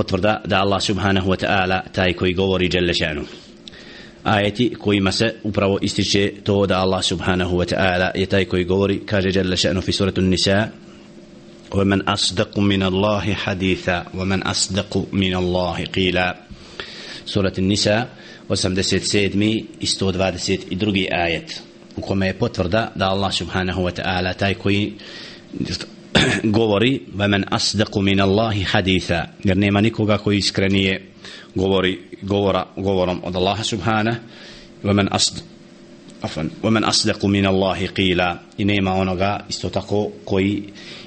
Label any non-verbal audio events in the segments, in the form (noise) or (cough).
potvrda da Allah subhanahu wa ta'ala taj koji govori jalla šanu ajeti kojima se upravo ističe to da Allah subhanahu wa ta'ala je taj koji govori kaže jalla šanu fi suratu nisa ومن أصدق من الله حديثا ومن أصدق من الله قيلا سورة النساء 87 i 122 ajet u kome je potvrda da Allah subhanahu wa ta'ala taj koji (clears throat) govori وَمَنْ أَصْدَقُ مِنَ اللَّهِ حَدِيثًا jer nema nikoga koji iskrenije govori govora govorom od Allaha subhana وَمَنْ أَصْدَقُ Afan, وَمَنْ asdaqu min Allahi qila I nema onoga isto tako koji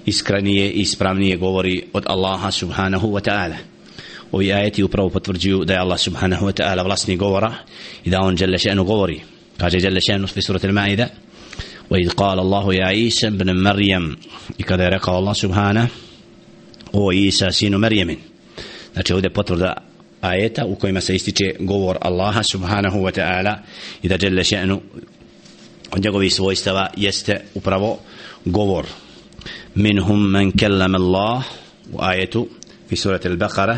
iskrenije i ispravnije govori od Allaha subhanahu wa ta'ala. Ovi ajeti upravo potvrđuju da je Allah subhanahu wa ta'ala vlasni govora i da on žele še'nu govori. Kaže žele še'nu fi surat al-Ma'ida وإذ قال الله يا عيسى ابن مريم kada je rekao Allah subhanahu o Isa sinu Merjemin znači ovdje potvrda ajeta u kojima se ističe govor Allaha subhanahu wa ta'ala i da žele še'nu od njegovih svojstava jeste upravo govor minhum man kellama Allah u ajetu fi surati al-Baqara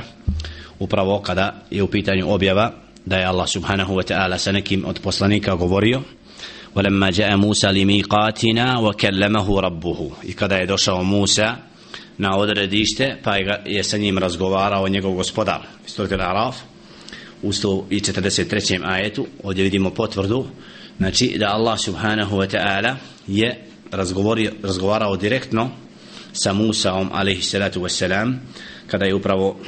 upravo kada je u pitanju objava da je Allah subhanahu wa ta'ala sa nekim od poslanika govorio ولما جاء موسى لميقاتنا وكلمه ربه i kada je došao Musa na odredište pa je sa njim razgovarao njegov gospodar surati al-Araf u 143. ajetu ovdje vidimo potvrdu znači da Allah subhanahu wa ta'ala je razgovarao direktno sa Musaom alaihi salatu wassalam kada je upravo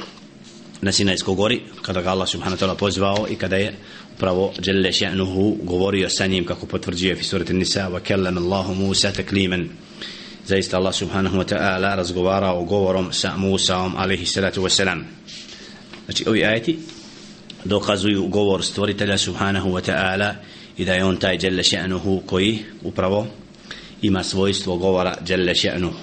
na Sinajskoj gori kada ga Allah subhanahu wa ta'ala pozvao i kada je upravo Jelle še'nuhu govorio sa njim kako potvrđuje fi surati Nisa wa kellam Allahu Musa takliman. Zaista Allah subhanahu wa ta'ala razgovarao govorom sa Musaom alaihi salatu wassalam. Znači ovi ajeti dokazuju govor stvoritelja subhanahu wa ta'ala i da je on taj Jelle še'nuhu koji upravo ima svojstvo govora Jelle še'nuhu.